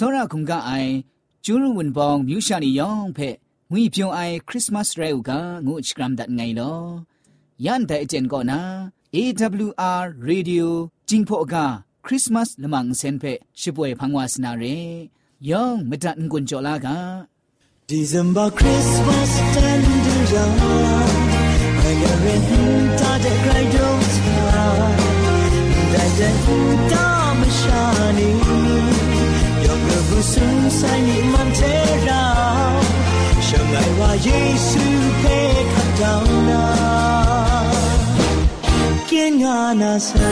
စောရခုံကအိုင်ကျူးရဝန်ပောင်မြူရှာနေယောင်ဖဲငွေပြုံအိုင်ခရစ်မတ်ရဲဥကငုချကရမ်ဒတ်ငိုင်လောယန်တဲ့အကျန်ကောနာ AWR Radio จิงพอกาคริสต์มาสละมังเซนเพชิป่วยพังวาสนาเรยองมดันกุญจลากา December Christmas tender young I got it ta de cry don't cry da da da mashani Your love sun sai ni man te ra Shang ai wa Yesu pe khat down na Kin nga na sa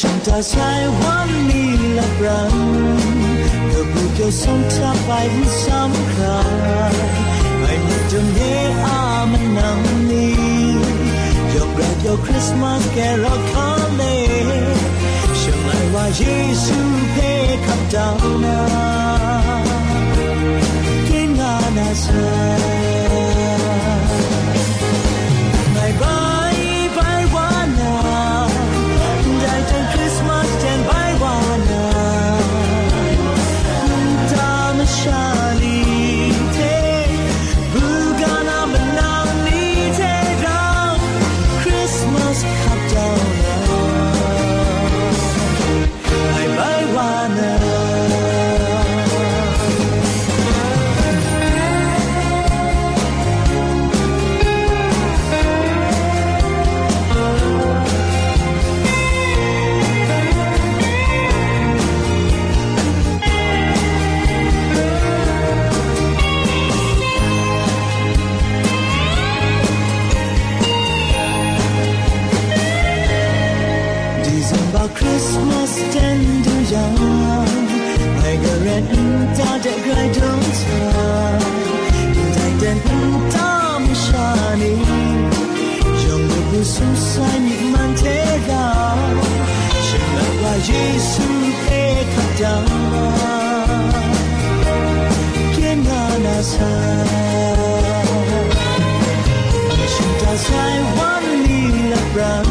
ฉันจะใช้วันนี้ละบรังก็บุกจะส่งเธ อไปสำคัญไม่มีจนเย่อ Christmas tender young I got red and I don't And I didn't dumb shiny Young the blue sign mantega Shimmer by Jesus take a down Kenana sign Shinta sign one little brown.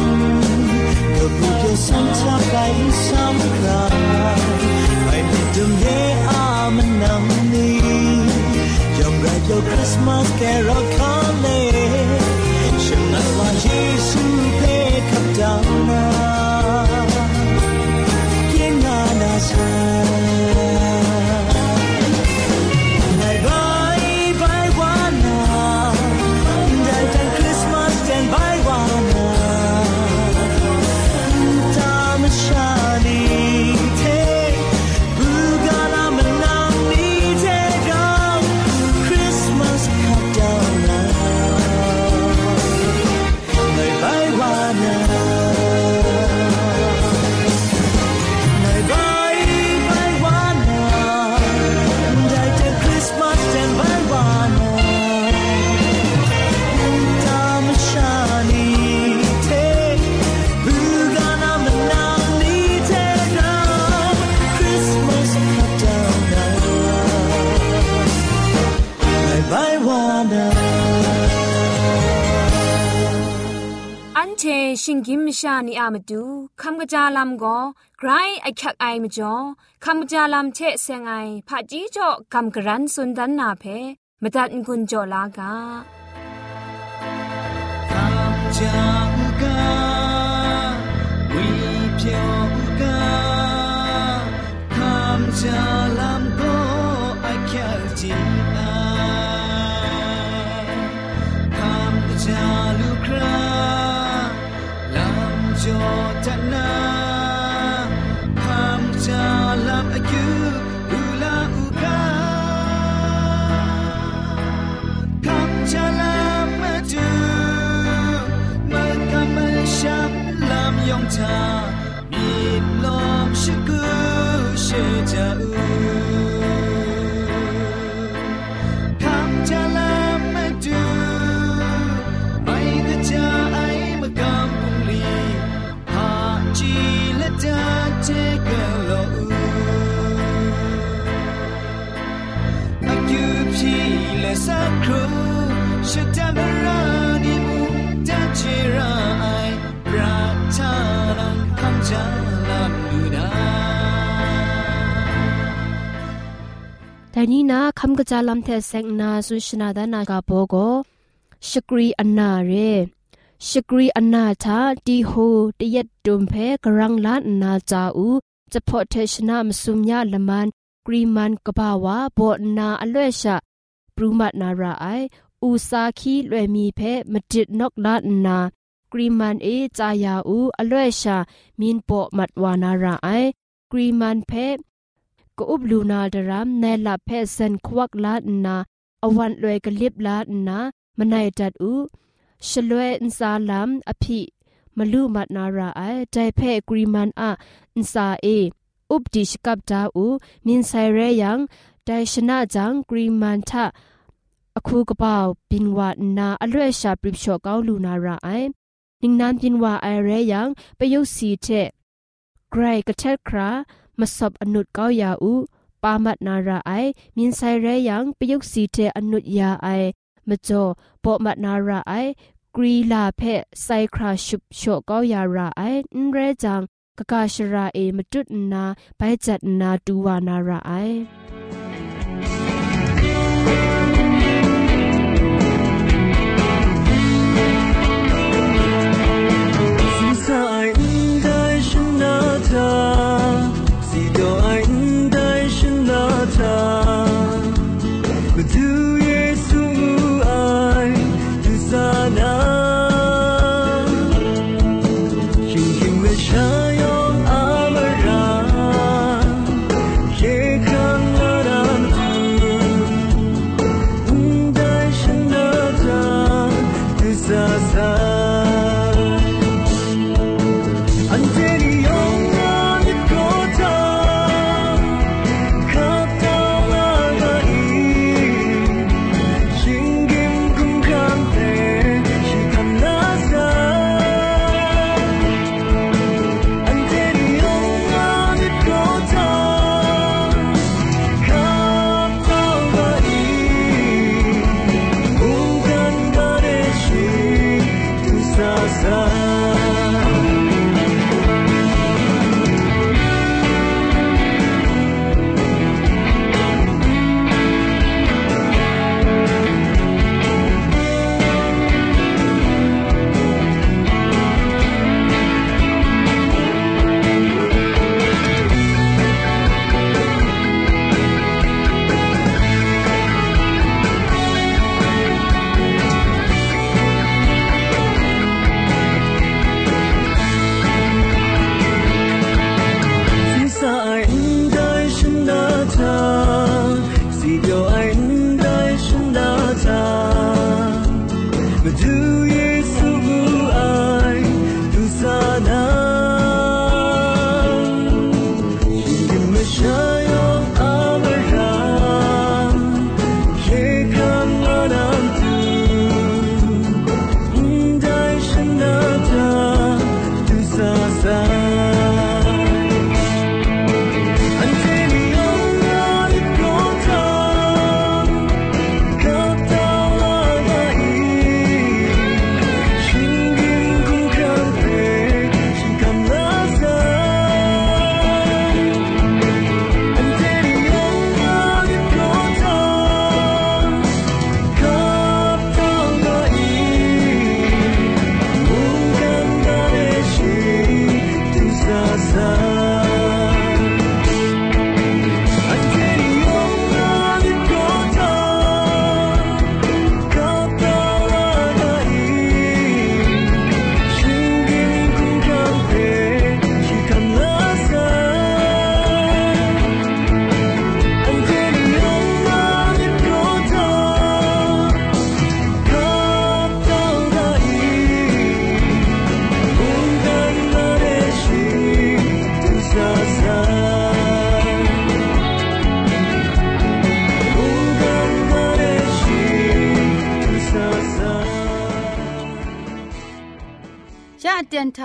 ำทับ ชานีอามาดูคำกระจาลำก็ไกรไอคักไอมาจ่อคำกระจาลำเชะเซงไอผาจีจ่อคำกระรันสุนดันนาเพมาตัดกุญจ่อลากา Jamka we pyoka kam jalam ko ำ อันนาเรชกรีอันนาทาดีโฮตยัดดุมเพกรังลานนาจาอูจะพอเทชนามสุมยาละมันกรีมันกบาวาบอนาอเลชะปรูมัดนาราไออูซาคีลวยมีเพมจิตนกลานนากรีมันเอจายาอูอเลชะมินปอมัดวานาราไอกรีมันเพ กอุบลูนาดรามในลาเพเซนควักลาดนาอวันลวยกลิบลาดนามันไนจัดอูชลวยอินซาลามอภิมลูมัดนาราไอใจเพกรีมันอะอินซาเออุบดิชกับดาอูมินไซเรยังไดชนะจังกรีมันทะอคูกะเปาบินวานาอลวยชาปริบชอเกาลูนาราไอนิงนานบินวาไอ มาสอบอนุดเก้ายาอูปามัดนาราไอมินไซเรยังปยุกสีเทอนุดยาไอมาจอปอมัดนาราไอกรีลาเพไซคราชุบโชเก้ายาราไอนเรจังกกาชราเอมาจุดนาไปจัดนาดูวานาราไอ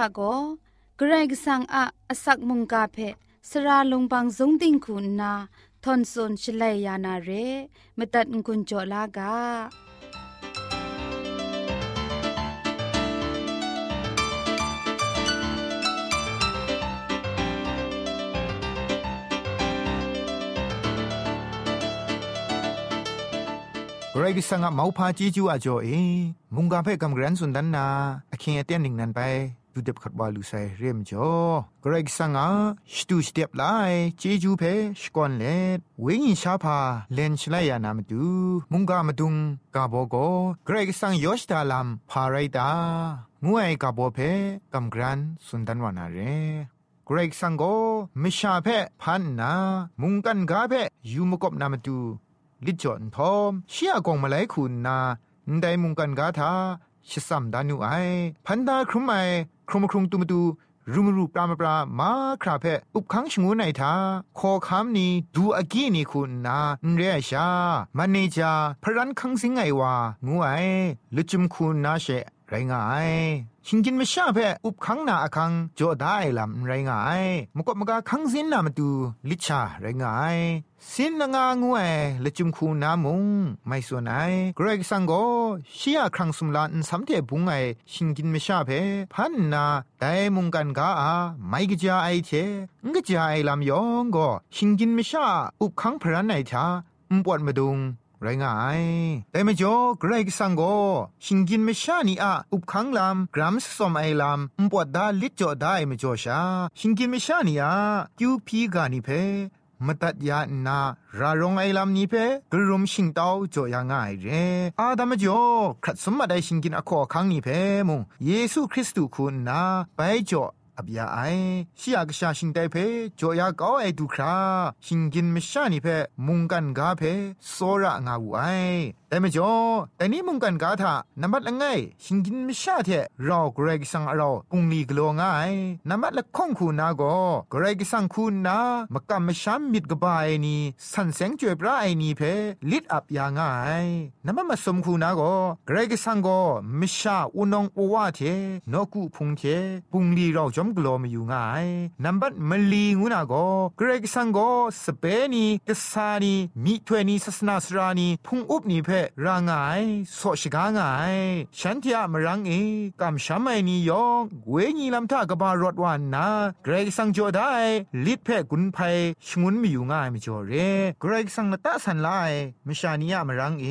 าโกเกรกสังอาอสักมุงกาเพสระลงบางสงติงคุณนาทอนซนชลัยยานาเรมตัดกุญจลากาไรกิสังะเมาพาจีจูอาจ่อเอมุงกาเพ่กำกรันสุนดันนาอคิงเอเตียนหนึ่งนันไป ดูเด็บขัดบาลูไซเรียมจ่อกรกสังะสตูสเตียบไลจีจูเพ่สกอนเลดเวงิชาพาเลนชลายานามตูมุงกามาดุงกาโบโกกรกสังยอชตาลัมพาไรตางวยกาโบเพ่กำกรันสุนดันวานาเรเกรกสังโกมิชาเพพันนา มุงกันกาเพยูมกบนามตูลิจอนทอมเชียกงมาไลคุณนาไดมุงกันกาทาชิสัมดานุไอพันดาครุมไอ ครมครุงตุมตูรุมรูปรามปรามาคราเพอุบขังชงูไนทาขอคำนี้ดูอากีนี่คุณนาเรียชามันเนจาพรันคังสิงไงวางูไอลุจุมคุณนาเช ไรงายชิงกินไม่ชาเพ่อุบขังนาอคังจอได้ลำไรงายมกบมกาคังสินนามาดูลิชาไรงายสินงางวยละจุมคูนามุงไม่ส่วนไหนเกรกสังโกชียครั้งสุมลานสำเทบุงไอชิงกินไม่ชาเพพันนาแต่มุงกันกาอาไม่กจาไอเทงกจาไอลำยองก็ชิงกินไม่ชาอุบขังพรันไอทาอุปวดมาดุง ไรงายแต่ไม่จอเกรกสังโกชิงกินไม่ชานีอะอุบขังลำกรัมสสมไอลำอุปวดดาลิจอได้ไม่จอชา ชิงกินไม่ชานีอะกิวพีกานิเพมตัดยานารารงไอลำนี้เพกรุมชิงเต้าจ่อยง่ายเรอาดามจ่อครัดสมมาได้ชิงกินอคอคังนี้เพมุงเยซูคริสต์คุณนาไปจ่อ อบยาไอชิยากชาชิงไดเพจ่อยาก้าไอดูคราชิงกินม่ชานีเพมุงกันกาเพโซระงาวูไอแต่ไม่จ่อแต่นี้มุงกันกาทานับละไงชิงกินไม่ชาเทเราเกรกสังเราปุงลีกลัวง่ายนับละข้องคูนาโกเกรกสังคูนามกำไม่ช้ำมิดกบายนี่สันแสงจวยพระไอนี่เพลิดอับยาง่ายนับมาสมคูนาโกเกรกสังโกไม่ชาอุนองอวาเทนกุพุงเทปุงลีเราจอมกลัวไม่อยู่ง่ายนับมลีงูนาโกเกรกสังโกสเปนีกษานีมิถวยนีศาสนาสรานีพุงอุบนีเพรางายโสชกางาย ฉันที่มรังเอกำช้ำไอนี่ยองเวญีลำท่ากบารถวานนาเกรกสังจได้ลิดเพกุนภัยชงุนมีอยู่ง่ายม่จอเรเกรกสังนตาสันไลมชานียมรังเอ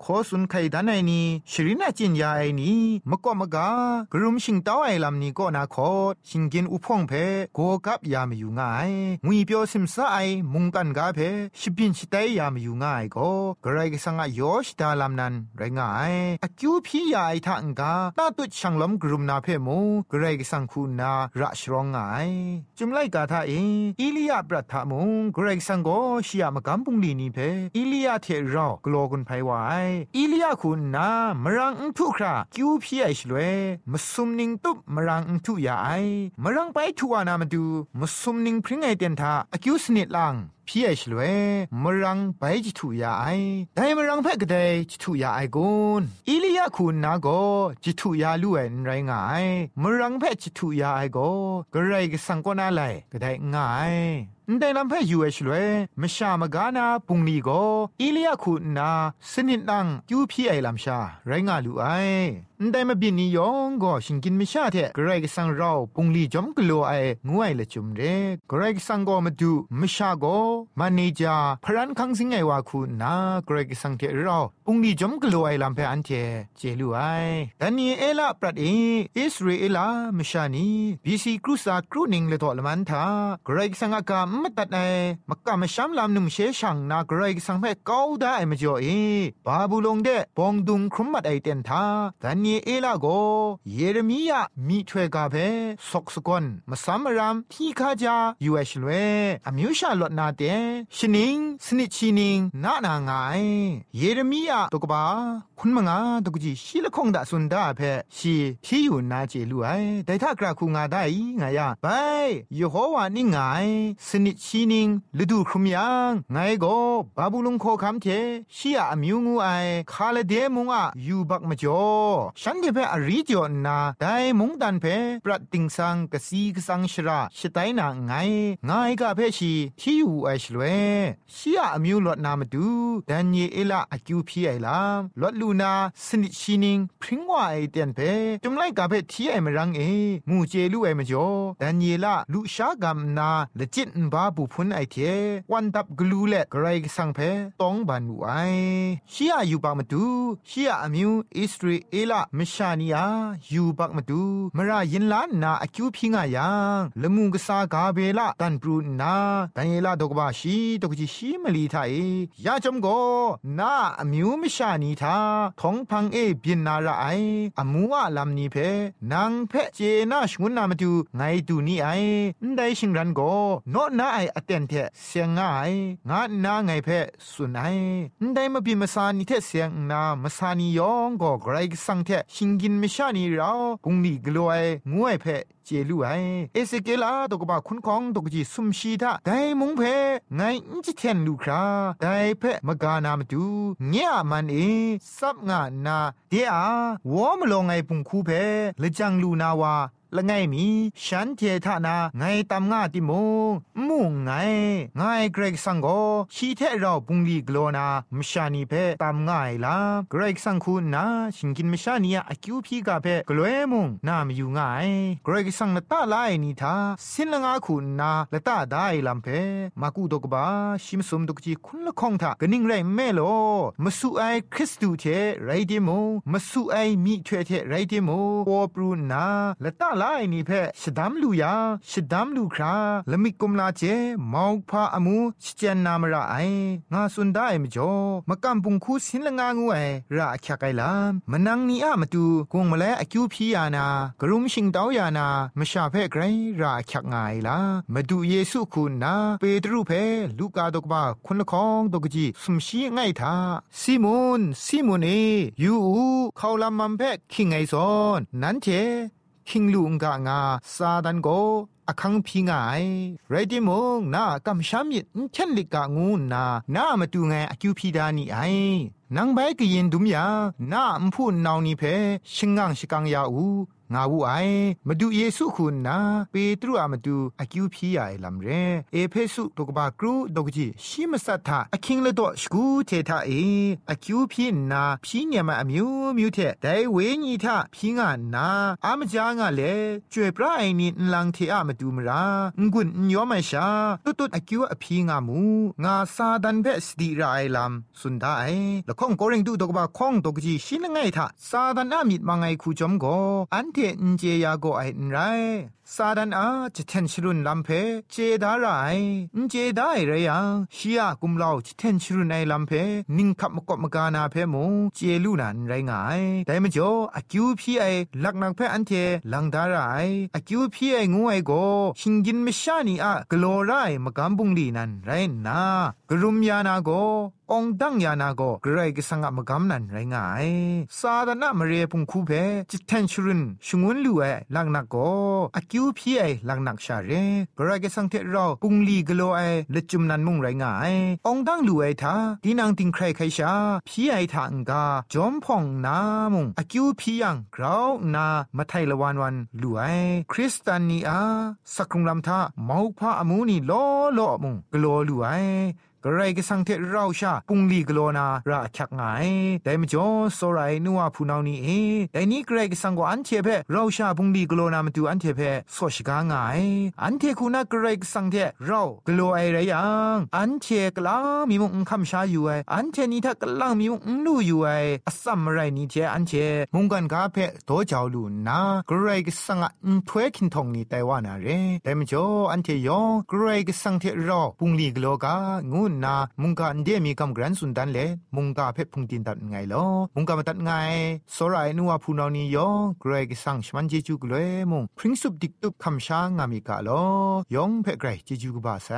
โคสุนไคดันไอนีชรินาจินยาไอนี่มก็มะกากรุมชิงเต้าไอลำนี้ก็นาคอชิงกินอุพงเพโกกับยามอยู่ง่ายงุยเปียวซิมซาไอมุงกันกาเพชิบินชิตายยามอยู่ง่ายก็เกรกสังอายอชดาลำนันไรงายอคิวพี่ยาไอทังกาตาตุช่างลมกรุมนาเพมูเกรกสังคูนาระชรองไงจุมไลกาทาเออิลียาปรัฐามุงเกรกสังโกชิยามกัมปุงลีนีเพอิลียาเทรอกลอกุนไพวายอิลียาคุณนามรังอุทุคราคิวพี่ไอชลเวมสุมนิงตุบมรังอุทุยาไอมรังไปทัวนามาดูมสุมนิงพริ้งไอเตียนทาอคิวสนิดลัง พี่ไอชลเวมรังไปจิตุยาไอแต่มรังเพ่กเดจิตุยาไอกุนอิลียาคุณนาโกจิตุยาลู่เอ็นไรงายมรังเพ่จิตุยาไอโกกระไรก็สังกนาไลก็ได้ง่ายแต่ลำเพ่ยูเอชลเวมชามกานาปุงนีโกอิลียาคุณนาสนิดนังยูพี่ไอลำชา ไรงาลู่ไอแต่มาบินนิยองก็ชิงกินไม่ชาเทกระไรก็สังเราปุงลีจอมกลัวไองวยละจุมเรกระไรก็สังก็มาดูไม่ชาโกมันนี่จาพรันคังสิงไงวาคุณนาเกรกสังเทเราปุงดีจอมกลัวไอลำเพออันเจเจลูไอแต่นี่เอลาปรัดเออิสราเอลามชานีบีซีครูซาครูนิงเลตอลมันทาเกรกสังอากาไม่ตัดไอมักกะมชามลำนุมเชชังนาเกรกสังเพกาวได้ไม่จ่อเอบาบูลงเดปองดุงครุมมัดไอเตนทาแต่นี่เอลาโกเยเรมียามีถวยกาเพสกสกอนมาซัมรามที่ข้าจายูเอชลเวอมิวชาลดนาเตชนิงสนิชินิงนานาไงเยเรมียาตกบาคุณมงาตกจีชิละคงดาสุนดาเพชีที่อยู่นาเจลูไอแต่ถ้ากราคูงาได้ไงยาไปยโฮวานี่ไงสนิทชินิงฤดูครุมยังไงก็บาบูลุงโคคำเทชียอมิวงูไอคาเลเดมุงอะยูบักมจ่อฉันเทเพอริจอนาได้มุงดันเพปรัดติงสังกสีกสังชราชไตนาไงไงกะเพชีที่อยู่ไอชลเวชียอมิวลดนามาดูดันเยเอลาอคิวพีไอลามลดลูนาสนิชินิงพริ้งว่าไอเตียนเพจุมไลกะเพที่ไอมรังเอมูเจลูไอมจ่อดันเยลาลูชากามนาละจิตนบาบุพุนไอเทวันดับกลูเลกไรกสังเพตองบันไอชียอยู่ปากมาดูชียอมิวอิสราเอลมชานียาอยู่ปักมาดูมรายินลานนาอคิวพิงายังละมุงกษากาเบละตันปรูนาตันเยลาดกบาชีตกจิชีมลีทาเอยาจมโกนาอมิวมชานีทาทองพังเอบินนาระไออมัวลำนี้เพนางเพเจนาชงุนนามาดูไงดูนี่ไอได้ชิงรันโกโนนาไออเตนเทเสียงง่ายงานาไงเพสุนัยได้มาบิมาซานิเทเสียงนามาซานิยองก็ไกรสังเทชิงกินไม่ชานีเราปุงลีกลัวงวยเพ เจลูไอเอสเกลาตกบะคุณของตกจีสุมชีทาไดมุงเพไงอิจิเทนลูคราไดเพมกานามตูเงียมันเอซับงานาเดียวอมลงไงปุงคูเพละจังลูนาวา ละไงมีฉันเททานาไงตามง่าติมงมุงไงไงเกรกสังโกชีเทเราปุงลีกโลนามชานีเพตามง่ายลาเกรกสังคุณนาชิงกินมชานียอคิวพีกาเพกลวยมุงนามอยู่ง่ายเกรกสังนตาลายนีทาสินละงาคุณนาละตาได้ลำเพมากูดกบาชิมสมดกจีคุณละคงทากนิ่งไรแม่โลมาสู่ไอคริสตูเทไรเดโมมาสู่ไอมีเทเทไรเดโมโอปรูนาละตาลายนี่เพชดามลูยาชดามลูคราละมิกุมลาเจมาวพาอมูชเจนนามระไองาสุนได้มจ่อมะกัมปุงคูสินละงางูไอระอักไกลามมนังนีอะมาตูกงมะเลอคิวพียานากรุมชิงดาวยานามชาเพไกรระอักไงลามาดูเยซูคุณนาเปตรูเพลูกาดกบาคุณละคองดกจีสมชีไงทาซิมอนซิมอนเอยูเขาลำมันเพคิงไงซอนนั้นเท คิงลุงกางาซาดันโกอคังพิงไงไรดิมงนากำชามิดเช่นลิกางูนานามาดูไงอคิวพีดานี่ไอนังใบกยินดุมยานาอมพูนนาวนีเพชิงงังชิกังยาอู งาวูไอมาดูเยซูคุณนาเปตรูอามาดูอคิวพีไอลำเรเอเพสุตกบากรูดกจีชิมสัทธาอคิงเลดอสกูเททาเออคิวพีนาพีเนียมาอมิวมิวเทไดเวญีทาพีงานาอามจางาเลจวยปราไอนีลังเทอามาดูมรางุนยอมชาตุตุอคิวอพีงามูงาซาดันเบสดีไรลำสุนดาไอละข้องโกเรงดูดกอดกจีชินไงทาซาดันอามิดมาไงคูจอมโกอันเทนเจยโกไอไรซาดันอาจะเทนชรุนลำเพเจดาไรเจไดาไรยังชียกุมลาวจะเทนชรุนไอลำเพนิ่งขับมกบมกานาเพมงเจลูนันไรงายแต่มจ่ออคิวพี่ไอลักนักเพอันเทลังดาไรอคิวพี่ไองูไอโกชิงกินไม่ชานีอะกลัวไรมกำบุงลีนันไรนากรุมยานาโกองดังยานาโกเกรกสังกมกำนันไรงายซาดานามเรพุงคูเพจิตเทนชรุนชงวนลูเอลังนักโกอคิวพีไอลังนักชาเรเกรกสังเทราปุงลีกโลไอเลจุมนันมุงไรงายองดังลูไอทาดีนังติงใครใครชาพีไอทางกาจอมพองนามุงอคิวพียังกราวนามาไทละวันวันลูไอคริสตานีอาสักรุงลำทาเมาวพาอมูนีลโลมุงกโลลูไอ กระไรก็สังเทเราชาปุงลีกโลนาราชักไงแต่มจ่อสรายนัวผู้นานี้เอแต่นี้กระไรก็สังกอันเทเพเราชาปุงลีกโลนามาดูอันเทเพสอชกาไงอันเทคุณากระไรก็สังเทเรากโลไอไรยังอันเทกลามีมุงคำชาอยู่ไออันเทนี้ถ้ากลางมีมุงลู่อยู่ไออสัมไรนี้เทอันเทมุงกันกาเพโตเจ้าลูนากระไรก็สังอันถวยคินทองนี้แต่ว่านาเรแต่มจ่ออันเทยองกระไรก็สังเทเราปุงลีกโลกางูนามุงกาอันเดียมีกำกรันสุนดันเลมุงกาเพชพุงตินตัดไงลอมุงกามาตัดไงสรายนัวพูนานียองเกรกสังชมันเจจูกเลยมุงพริ้งสุบดิกตุบคำช้างามีกาลอยองเพเกรเจจูกบาไซ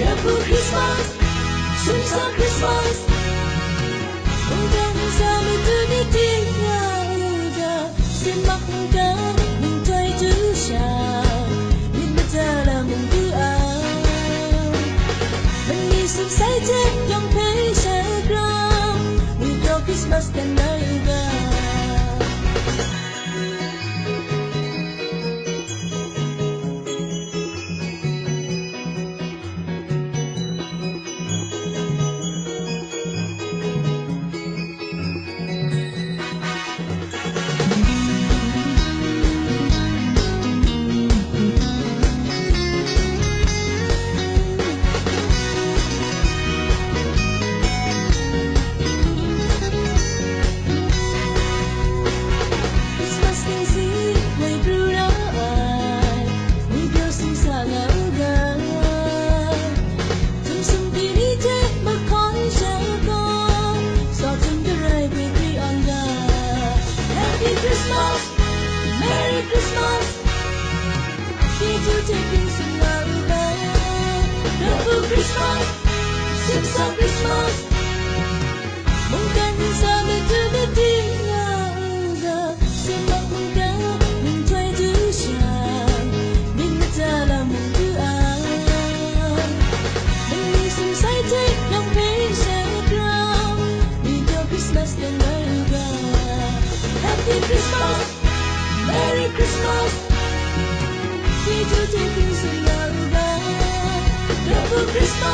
Careful Christmas, sing Christmas.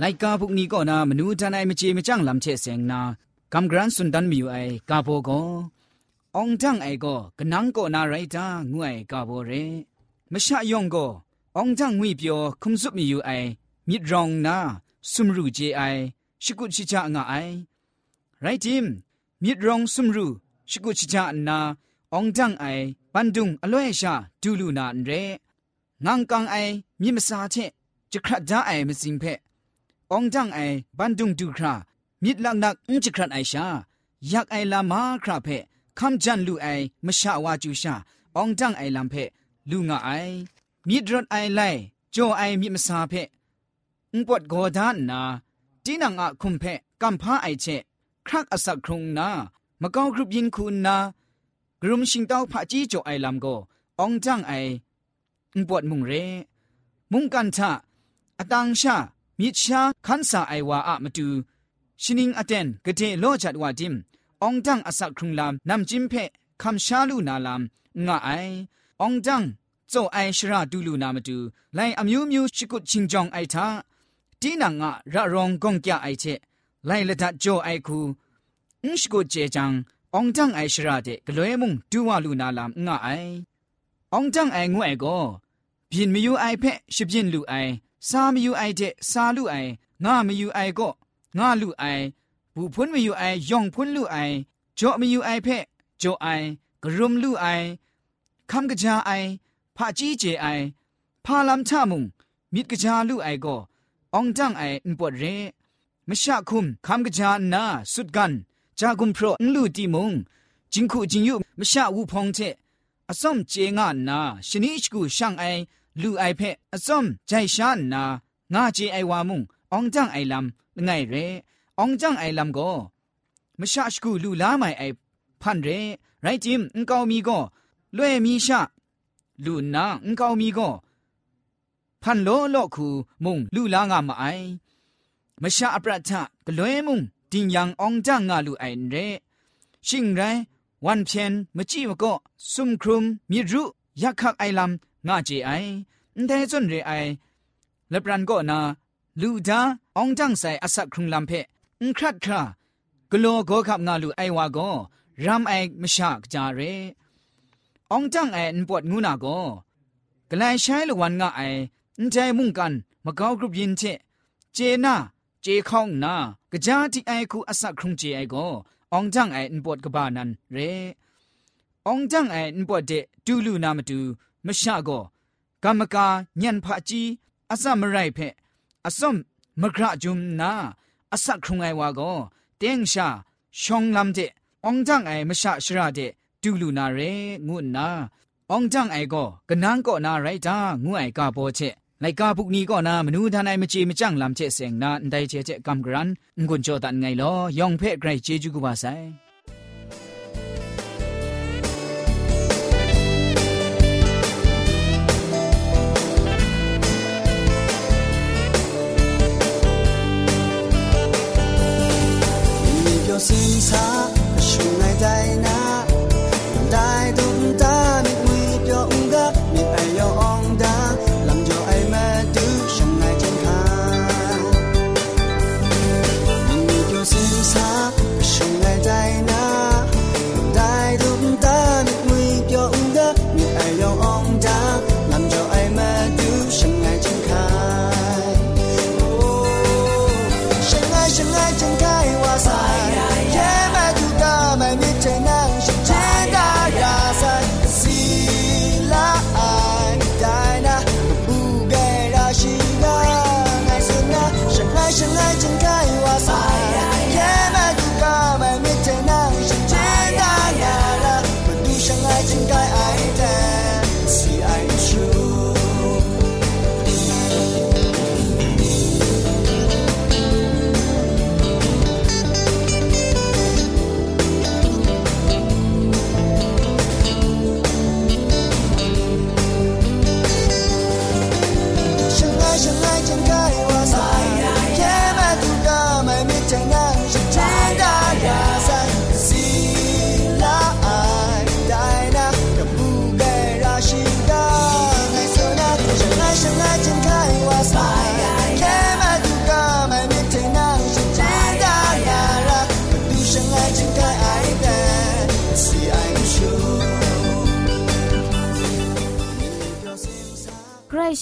ไลกาพุกนี้ก็นามนูทนายมเจมจังลำเชเสงนากำกรันสุนดันมีอยู่ไอกาโบก็องจังไอก็กนังก็นาไรตางวยกาโบเรมชะยองก็องจังงุยเปียวคุมสุมีอยู่ไอมิดรองนาสุมรูเจไอชิกุชิจางาไอไรจิมมิดรองสุมรูชิกุชิจานาองจังไอปันดุงอล่วยชาดูลูนาเรงังกังไอมิมสาเชจะครัดจ้าไอมสิงเพ องจังไอบันดุงดูครามิดลักนักอุ้งจิครันไอชาอยากไอลามาคราเพคำจันลูไอมชาวาจูชาองจังไอลำเพลูงาไอมิดรถไอไลโจไอมิมสาเพอุปดโกดานนาจีนังอะคุมเพกัมพาไอเชครักอสักครุงนามะกากรุบยินคุณนากรุมชิงเต้าพะจีโจไอลำโกองจังไออุปดมุงเร มุงกันทะอตังชา มิชาคันสาไอวาอะมาดูชินิงอเตนกะเทโลจัดวาดิมองจังอสักครุงลามนำจิมเพคำชาลูนาลามงะไอองจังโจไอชราดูลูนามาดูไลอมิวมิวชิกุชิงจองไอทาตีนังอะระรองกงกะไอเชไลละดัดโจไอคูอุชกุเจจังองจังไอชราเดกลวยมุงดูวาลูนาลามงะไอองจังไองวยก็บินมิยูไอเพชิบินลูไอ ซาไม่อยู่ไอเจซาลูไองาไม่อยู่ไอก็งาลูไอบุพุนไม่อยู่ไอยองพุนลูไอจ่อไม่อยู่ไอเพ่จ่อไอกรุมลูไอคำกระจาไอพาจีเจไอพาลำชามุงมิดกระจาลูไอก็องจังไออุปวดเรมชะคุมคำกระจานาสุดกันจากุมโปรนลูตีมุงจิงคูจิงยุมชะวูพองเจ อสมเจงานาชนิชกูช่างไอ ลูไอเพอสมใจชานนางาเจไอวามุงองจังไอลำไงเรองจังไอลำก็มชาชกูลูลาไม่ไอพันเรไรจิมอุกาวมีก็လွဲ့มีชะลูนาอุกาวมีก็พันโลโลคูมุงลูลางามาไอมชาอปรัชะกล้วยมุงดิงยังองจังงาลูไอเรชิงไรวันเพียนมจีมก็ซุมครุมมีรุยักคักไอลำ ငါကြေအိုင်န်တဲစွန်ရေအိုင်လပရန်ကောနာလူဒါအောင်တန့်ဆိုင်အဆက်ခုံလမ်ဖဲအန်ခရတ်ခါဂလောဂောခပ်ငါလူအိုင်ဝါကောရမ်အိုင်မရှာကြရဲအောင်တန့်အိုင်အန်ပတ်ငူနာကောဂလိုင်ဆိုင်လဝန်ငါအိုင်အန်တဲမုန်ကန်မကောက်ကရုပ်ယင်ချက်ဂျေနာဂျေခေါင်နာကြာတီအိုင်ခုအဆက်ခုံဂျေအိုင်ကောအောင်တန့်အိုင်အန်ပတ်ကဘာနန်ရဲအောင်တန့်အိုင်အန်ပတ်တဲ့တူလူနာမတူ မရှာကောကမ္မကာညံဖာကြီးအစမရိုက်ဖက်အစုံမဂရဂျုံနာအစခုံငိုင်ဝါကောတင်းရှာရှောင်းလမ်တဲ့အောင်ကြန့်အိုင်မရှာရှရတဲ့တူလူနာရဲငုနာအောင်ကြန့်အိုင်ကောကနန်းကောနာရိုက်တာငုအိုင်ကပေါ်ချက်လိုက်ကာပုကနီကောနာမနူးထန်နိုင်မချေမကြန့်လမ်ချက်စင်နာအန်တိုင်ချေချက်ကမ်ဂရန်ငွန်ချောတန်ငိုင်လောယောင်ဖဲ့ဂရိုက်ချေကျူကပါဆိုင် งุไอกาโ